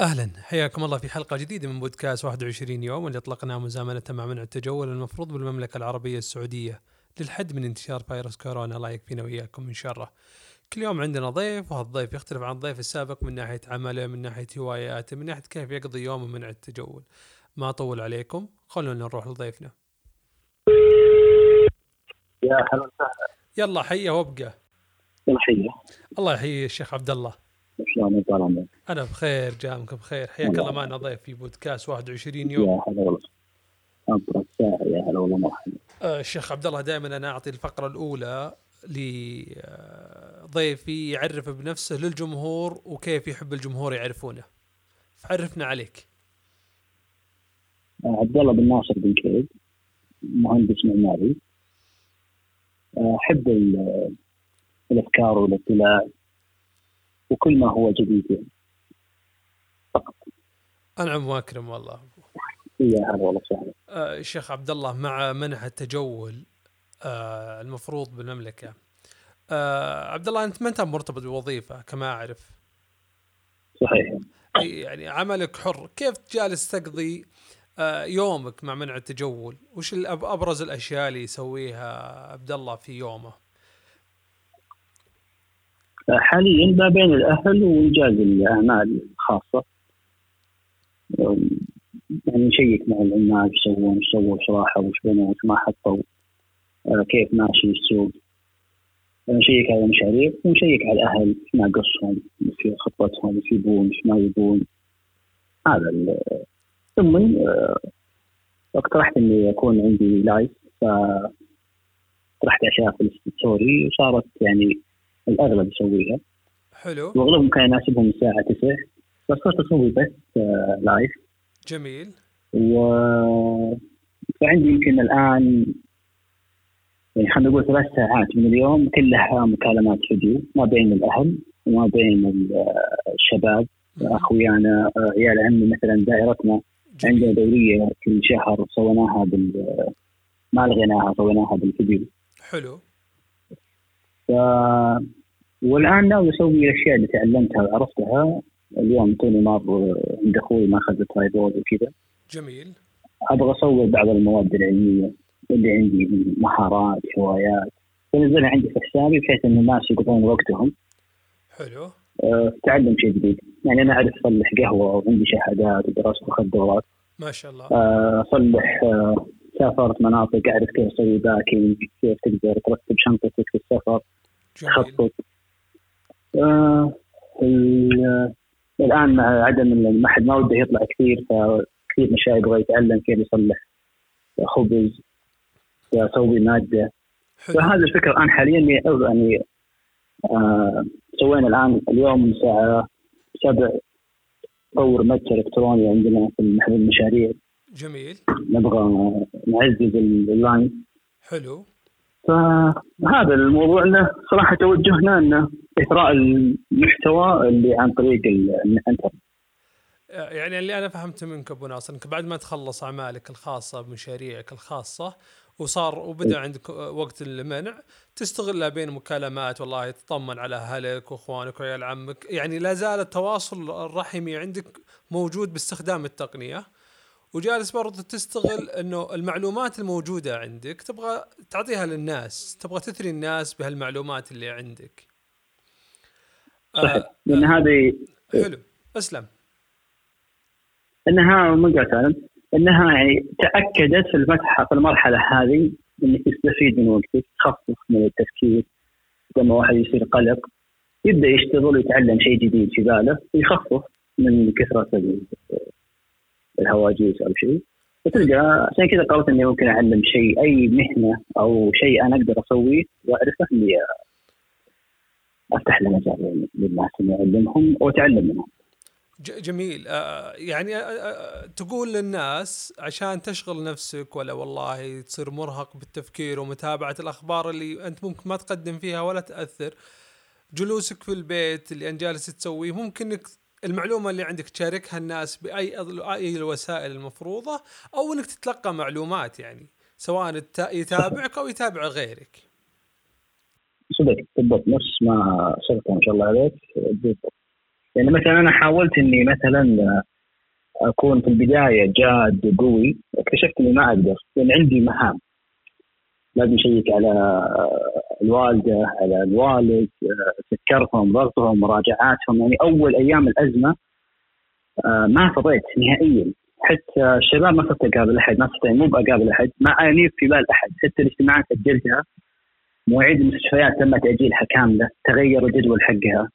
أهلا حياكم الله في حلقة جديدة من بودكاست 21 يوم اللي أطلقناه مزامنة مع منع التجول المفروض بالمملكة العربية السعودية للحد من انتشار فيروس كورونا الله يكفينا وإياكم من شره. كل يوم عندنا ضيف وهالضيف يختلف عن الضيف السابق من ناحية عمله من ناحية هواياته من ناحية كيف يقضي يومه منع التجول. ما أطول عليكم خلونا نروح لضيفنا. يا هلا وسهلا يلا حيه وابقى. يلا حيه الله يحيي الشيخ عبد الله. شلون انت عامل؟ أنا بخير جامك بخير. حياك الله الله معنا ضيف في بودكاست 21 يوم. يا هلا والله. يا هلا والله مرحبا. آه، الشيخ عبد الله دائما أنا أعطي الفقرة الأولى لضيفي يعرف بنفسه للجمهور وكيف يحب الجمهور يعرفونه. فعرفنا عليك. آه، عبد الله بن ناصر بن كيد مهندس معماري. آه، أحب ال- الأفكار والإطلاع. وكل ما هو جديد يعني. فقط أنعم وأكرم والله. يا هلا والله وسهلا آه، الشيخ عبد الله مع منع التجول آه، المفروض بالمملكة. آه، عبد الله أنت ما أنت مرتبط بوظيفة كما أعرف؟ صحيح. يعني عملك حر. كيف جالس تقضي آه، يومك مع منع التجول؟ وش أبرز الأشياء اللي يسويها عبد الله في يومه؟ حاليا ما بين الأهل وإنجاز الأعمال الخاصة. يعني نشيك مع العمال إيش يسوون إيش سووا إيش راحوا وش بنوا وش ما حطوا آه، كيف ماشي السوق. نشيك على المشاريع ونشيك على الأهل إيش ناقصهم إيش في خطتهم إيش يبون إيش ما يبون. هذا ثم آه، اقترحت إني يكون عندي live فطرحت أشياء في ال story وصارت يعني الأغلب يسويها. حلو. وأغلبهم كان يناسبهم الساعة 9 بس صرت أسوي بث آه، لايف جميل. و فعندي يمكن الآن يعني خلينا نقول ثلاث ساعات من اليوم كلها مكالمات فيديو ما بين الأهل وما بين ال- الشباب أخويانا آه، عيال عمي مثلا دائرتنا. عندنا دورية كل شهر سويناها بال ما لغيناها سويناها بالفيديو. حلو. ف... والآن ناوي أسوي الأشياء اللي تعلمتها وعرفتها. اليوم توني مار عند أخوي ماخذ ترايبود وكذا. جميل. أبغى اصور بعض المواد العلمية اللي عندي من مهارات هوايات. بنزلها عندي في حسابي بحيث إن الناس يقضون وقتهم. حلو. أه، تعلم شيء جديد. يعني أنا أعرف أصلح قهوة وعندي شهادات ودرست واخذت دورات. ما شاء الله. أه، أصلح أه، سافرت مناطق اعرف كيف أسوي باكينج كيف تقدر ترتب شنطتك في السفر؟ تخطط آه ال- الآن مع عدم ما حد ما وده يطلع كثير فكثير من الشباب يبغى يتعلم كيف يصلح خبز يسوي مادة. حلو. فهذه الفكرة الآن حاليا يعني آه سوينا الآن اليوم الساعة 7 نطور متجر إلكتروني عندنا في محل المشاريع. جميل. نبغى نعزز الاونلاين حلو. فهذا الموضوع إنه صراحة توجهنا انه إثراء المحتوى اللي عن طريق ال- الإنترنت. يعني اللي أنا فهمته منك أبو ناصر إنك بعد ما تخلص أعمالك الخاصة بمشاريعك الخاصة وصار وبدأ عندك وقت المنع تستغلها بين مكالمات والله تطمن على أهلك وأخوانك وعيال عمك. يعني لا زال التواصل الرحمي عندك موجود باستخدام التقنية. وجالس برضه تستغل إنه المعلومات الموجودة عندك تبغى تعطيها للناس تبغى تثري الناس بهالمعلومات اللي عندك. صحيح. لأن هذه حلو. أسلم. انها ما أنا، إنها يعني تأكدت في المسحه في المرحلة هذه إنك تستفيد من وقتك تخفف من التفكير. لما واحد يصير قلق يبدأ يشتغل ويتعلم شيء جديد في باله ويخفف من كثرة الهواجيس أو شيء وتلقى عشان كذا قررت إني ممكن أعلم شيء أي مهنة أو شيء أنا أقدر أسويه وأعرفه اني أفتح له مجال للناس اني اعلمهم وأتعلم منهم. جميل آه، يعني آه، آه، تقول للناس عشان تشغل نفسك ولا والله تصير مرهق بالتفكير ومتابعة الأخبار اللي أنت ممكن ما تقدم فيها ولا تأثر جلوسك في البيت اللي أنت جالس تسويه ممكن إنك المعلومة اللي عندك تشاركها الناس بأي أي الوسائل المفروضة أو إنك تتلقى معلومات يعني سواء يتابعك أو يتابع غيرك. صدق بالضبط نفس ما صرت ما شاء الله عليك. بالضبط يعني مثلا أنا حاولت إني مثلا أكون في البداية جاد قوي اكتشفت إني ما أقدر لأن عندي مهام. لازم اشيك على الوالدة على الوالد سكرهم ضغطهم مراجعاتهم. يعني أول أيام الأزمة آه، ما فضيت نهائيا. حتى الشباب ما صرت أقابل أحد ما صرت مو بقابل أحد ما انيب في بال أحد. حتى الاجتماعات اجلتها مواعيد المستشفيات تم تاجيلها كاملة تغير الجدول حقها.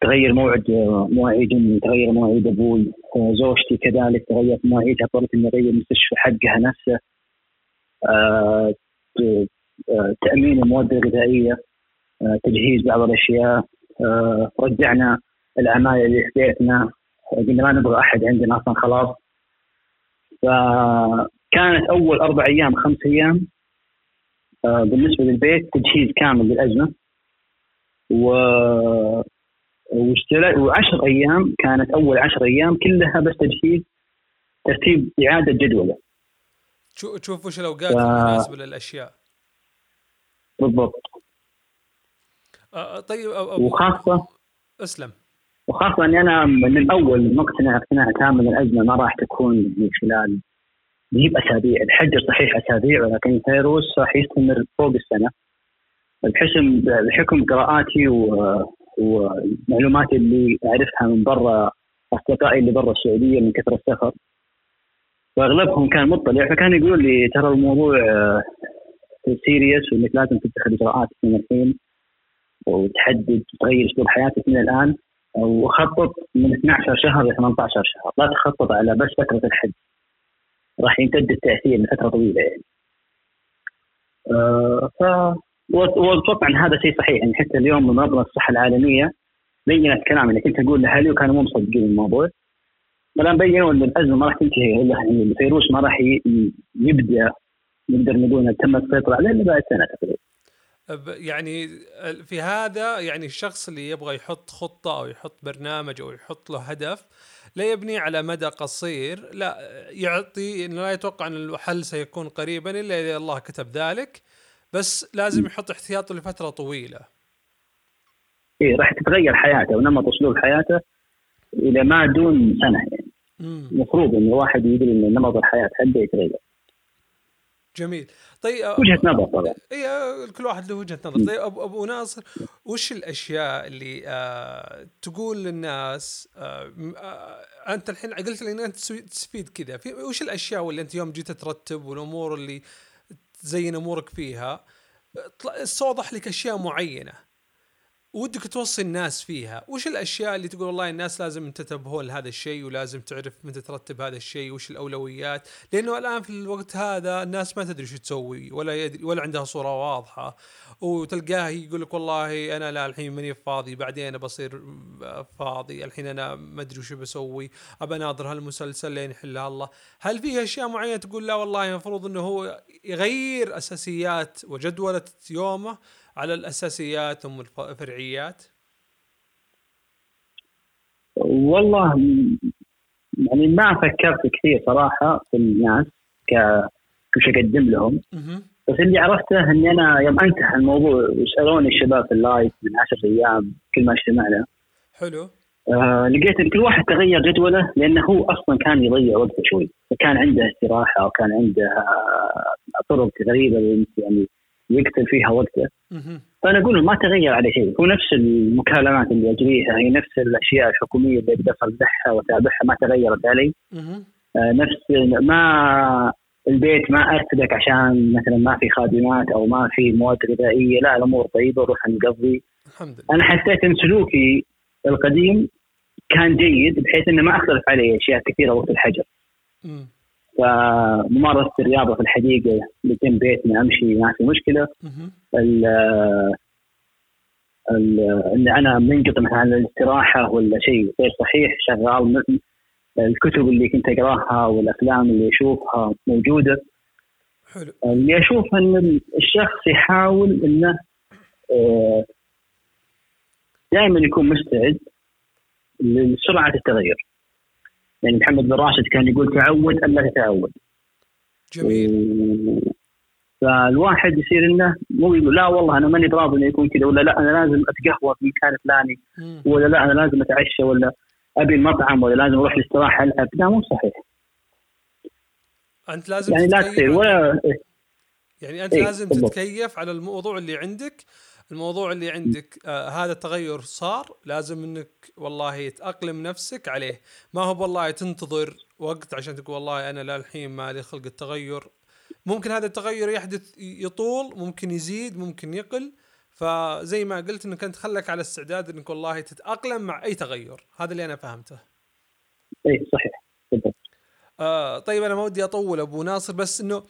تغير موعد مواعيد أمي تغير مواعيد أبوي زوجتي كذلك تغيرت مواعيدها اضطريت اني اغير المستشفى حقها نفسه. آه، آه، تأمين المواد الغذائية آه، تجهيز بعض الأشياء رجعنا العمايل اللي في بيتنا قلنا ما نبغى أحد عندنا أصلا خلاص. فكانت أول أربع أيام خمس أيام بالنسبة للبيت تجهيز كامل للأزمة. و وعشر أيام كانت أول عشر أيام كلها بس تجهيز ترتيب إعادة جدولة. تشوف وش الأوقات ف... المناسبة للأشياء؟ بالضبط. آه طيب أو وخاصة اسلم. وخاصة إني أنا من اول مقتنع اقتناع ان الأزمة ما راح تكون من خلال يجيب أسابيع. الحجر صحيح أسابيع ولكن الفيروس راح يستمر فوق السنة. بحكم بحكم قراءاتي. ومعلوماتي اللي أعرفها من برا أصدقائي اللي برا السعودية من كثر السفر وأغلبهم كان مطلع فكان يقول لي ترى الموضوع سيريس وإنك لازم تتخذ إجراءات من الحين وتحدد تغير أسلوب حياتك من الآن. وخطط من 12 شهر ل 18 شهر. لا تخطط على بس فترة الحج. راح يمتد التأثير لفترة طويلة يعني. أه ف وأتوقع إن هذا شيء صحيح. يعني حتى اليوم منظمه الصحة العالمية بينت كلام إنك كنت أقول لأهلي وكانوا مو مصدقين الموضوع. الان بينوا إن الأزمة ما راح تنتهي. يعني الفيروس ما راح يبدأ نقدر نقول تم السيطرة عليه إلا بعد سنة تقريبا. يعني في هذا يعني الشخص اللي يبغى يحط خطة أو يحط برنامج أو يحط له هدف لا يبني على مدى قصير لا يعطي انه لا يتوقع إن الحل سيكون قريبا إلا إذا الله كتب ذلك بس لازم يحط احتياطه لفترة طويلة. إيه راح تتغير حياته ونمط أسلوب حياته. إلى ما دون سنة يعني. المفروض انه الواحد يدري إن نمط الحياة حقه يتغير. جميل. طيب وجهة نظر طبعا. اي كل واحد له وجهة نظر. طيب ابو, أبو ناصر وش الأشياء اللي آه تقول للناس آه آه أنت الحين قلت لي إن أنت تستفيد كذا. في وش الأشياء اللي أنت يوم جيت ترتب والأمور اللي تزين أمورك فيها صوضح لك أشياء معينة. ودك توصي الناس فيها. وش الأشياء اللي تقول والله الناس لازم تنتبهون لهذا الشيء ولازم تعرف متى ترتب هذا الشيء؟ وش الأولويات؟ لأنه الآن في الوقت هذا الناس ما تدري شو تسوي ولا يدري ولا عندها صورة واضحة. وتلقاه يقول لك والله أنا لا الحين ماني فاضي بعدين بصير فاضي الحين أنا ما أدري وش بسوي أبى أناظر هالمسلسل لين يحلها الله. هل في أشياء معينة تقول لا والله المفروض إنه هو يغير أساسيات وجدولة يومه؟ على الأساسيات ثم الفرعيات؟ والله يعني ما فكرت كثير صراحة في الناس ك وش أقدم لهم. بس اللي عرفته إني أنا يوم أنتهى الموضوع وسألوني الشباب في اللايف من عشر أيام كل ما اجتمعنا حلو. آه لقيت إن كل واحد تغير جدوله لأنه هو أصلا كان يضيع وقته شوي. فكان عنده استراحة وكان عنده آه طرق غريبة يعني يقتل فيها وقته. فأنا أقول ما تغير على شيء. هو نفس المكالمات اللي اجريها هي نفس الأشياء الحكومية اللي أقدر أصلحها وأتابعها ما تغيرت علي. آه نفس ما البيت ما ارتبك عشان مثلا ما في خادمات أو ما في مواد غذائية. لا الأمور طيبة وروح نقضي. الحمد لله. أنا حسيت إن سلوكي القديم كان جيد بحيث إنه ما اختلف علي أشياء كثيرة وقت الحجر. فممارسة الرياضة في الحديقة جنب بيتنا أمشي ما في مشكلة. ال إن أنا منقطع مثلا عن الاستراحة ولا شيء غير صحيح شغال الكتب اللي كنت أقراها والأفلام اللي أشوفها موجودة. حلو. اللي أشوف إن الشخص يحاول إنه آه، دائما يكون مستعد لسرعة التغير يعني محمد بن راشد كان يقول تعود الا تتعود جميل فالواحد يصير إنه مو يقول لا والله أنا ماني براضي إنه يكون كذا ولا لا أنا لازم أتقهوى في مكان فلاني. ولا لا أنا لازم أتعشى ولا أبي المطعم ولا لازم أروح الاستراحه العب لا مو صحيح أنت لازم يعني لا تصير ولا يعني أنت إيه، لازم. تتكيف على الموضوع اللي عندك الموضوع اللي عندك آه هذا التغير صار لازم إنك والله تأقلم نفسك عليه. ما هو والله تنتظر وقت عشان تقول والله أنا للحين ما لي خلق التغير. ممكن هذا التغير يحدث يطول ممكن يزيد ممكن يقل. فزي ما قلت إنك أنت خلك على استعداد إنك والله تتأقلم مع أي تغير. هذا اللي أنا فهمته. اي صحيح. بالضبط آه طيب أنا ما ودي أطول أبو ناصر بس إنه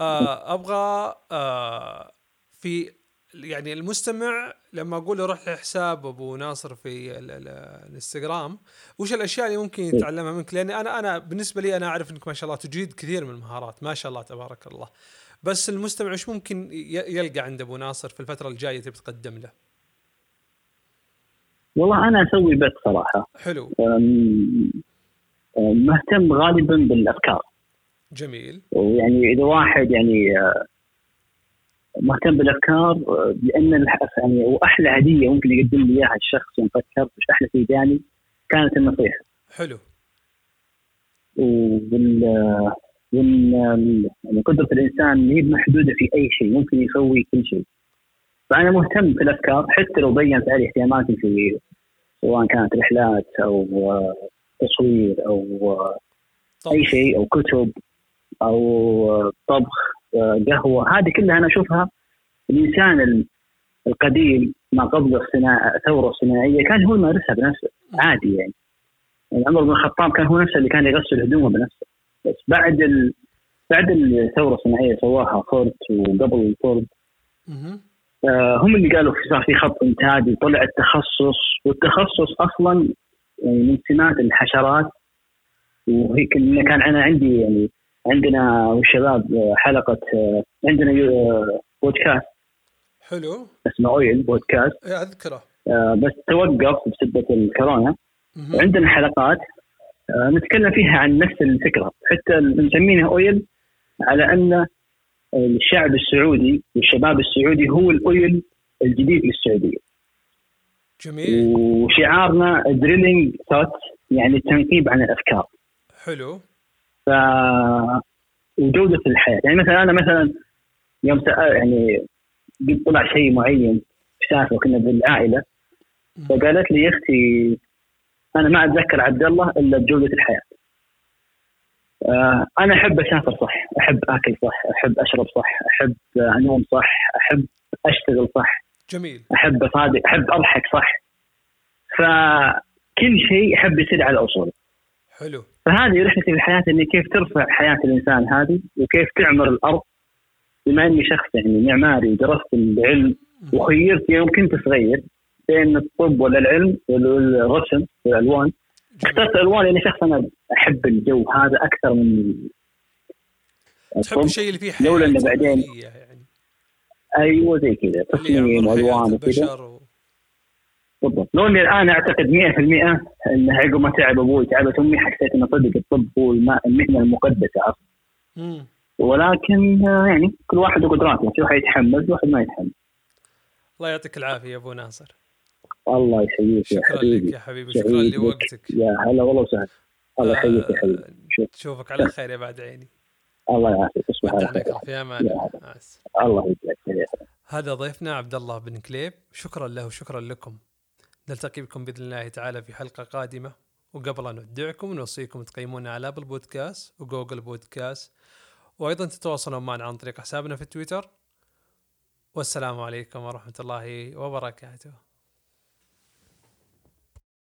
آه أبغى آه في يعني المستمع لما أقول له روح لحساب أبو ناصر في ال- ال- الإنستغرام وش الأشياء اللي ممكن يتعلمها منك؟ لاني أنا أنا بالنسبة لي أنا أعرف إنك ما شاء الله تجيد كثير من المهارات ما شاء الله تبارك الله. بس المستمع وش ممكن يلقى عند أبو ناصر في الفترة الجاية تبي تقدم له؟ والله أنا أسوي بث صراحة. حلو. مهتم غالبا بالأفكار. جميل. ويعني إذا واحد يعني آه، مهتم بالأفكار آه، لأن يعني وأحلى هدية ممكن يقدم لي إياها الشخص يوم فكر وش أحلى شيء جاني كانت النصيحة. حلو. وال وال يعني قدرة الإنسان هي محدودة في أي شيء ممكن يسوي كل شيء. فأنا مهتم في الأفكار حتى لو بينت علي اهتماماتي في سواء كانت رحلات أو آه، تصوير أو آه، طب أي شيء أو كتب أو طبخ. قهوة. هذه كلها أنا أشوفها الإنسان ال- القديم ما قبل الصناعه الثورة الصناعية كان هو يمارسها بنفسه عادي يعني. يعني عمر بن الخطاب كان هو نفسه اللي كان يغسل هدومه بنفسه. بس بعد ال... بعد الثورة الصناعية سواها فورد وقبل مهم. آه، هم اللي قالوا في صار في خط انتاج وطلع التخصص والتخصص أصلا يعني من سمات الحشرات. وهيك كان أنا عندي يعني عندنا والشباب آه، حلقة آه، عندنا آه، بودكاست. حلو. اسمه أويل بودكاست. إيه، أذكره. بس توقف بسبة الكورونا. مهم. وعندنا حلقات نتكلم فيها عن نفس الفكرة. حتى مسمينها أويل على أن الشعب السعودي والشباب السعودي هو الأويل الجديد للسعودية. جميل. وشعارنا دريلينج ثوت يعني التنقيب عن الأفكار. حلو. ف وجودة الحياة يعني مثلا أنا مثلا يوم سأل يعني قد طلع شيء معين في سالفه كنا بالعائلة فقالت لي يا أختي أنا ما أتذكر عبد الله إلا بجودة الحياة. آه أنا أحب أسافر صح، أحب آكل صح، أحب أشرب صح، أحب أنوم صح، أحب أشتغل صح، جميل أحب أصادق، أحب أضحك صح. فكل شيء أحب يصير على أصوله. حلو فهذه رحلتي في الحياة إني كيف ترفع حياة الإنسان هذه وكيف تعمر الأرض بما إني شخص يعني معماري ودرست العلم وخيرت يوم كنت صغير بين الطب ولا العلم ولا الرسم والالوان. اخترت الالوان لاني شخص أنا أحب الجو هذا أكثر من تحب الشيء اللي فيه حياة لولا بعدين- يعني أيوه زي كذا تصميم والوان وكذا. بالضبط لو إني الآن أعتقد 100% إن عقب ما تعب أبوي تعبت أمي حسيت إنه صدق الطب هو الم- المهنة المقدسة أصلا. ولكن آه، يعني كل واحد وقدراته في واحد يتحمل واحد ما يتحمل. الله يعطيك العافية يا أبو ناصر. الله يحييك يا شكرا حبيبي. لك يا حبيبي شكرا. لوقتك. يا هلا والله وسهلا. الله يحييك يا حبيبي. آه، شوف. تشوفك على خير يا بعد عيني. الله يعافيك. تصبح على خير. في أمان الله هلا. هذا ضيفنا عبد الله بن كليب. شكرا له وشكرا لكم. نلتقي بكم بإذن الله تعالى في حلقة قادمة. وقبل أن نودعكم نوصيكم تقيمونا على ابل بودكاست وجوجل بودكاست وأيضا تتواصلون معنا عن طريق حسابنا في تويتر. والسلام عليكم ورحمة الله وبركاته.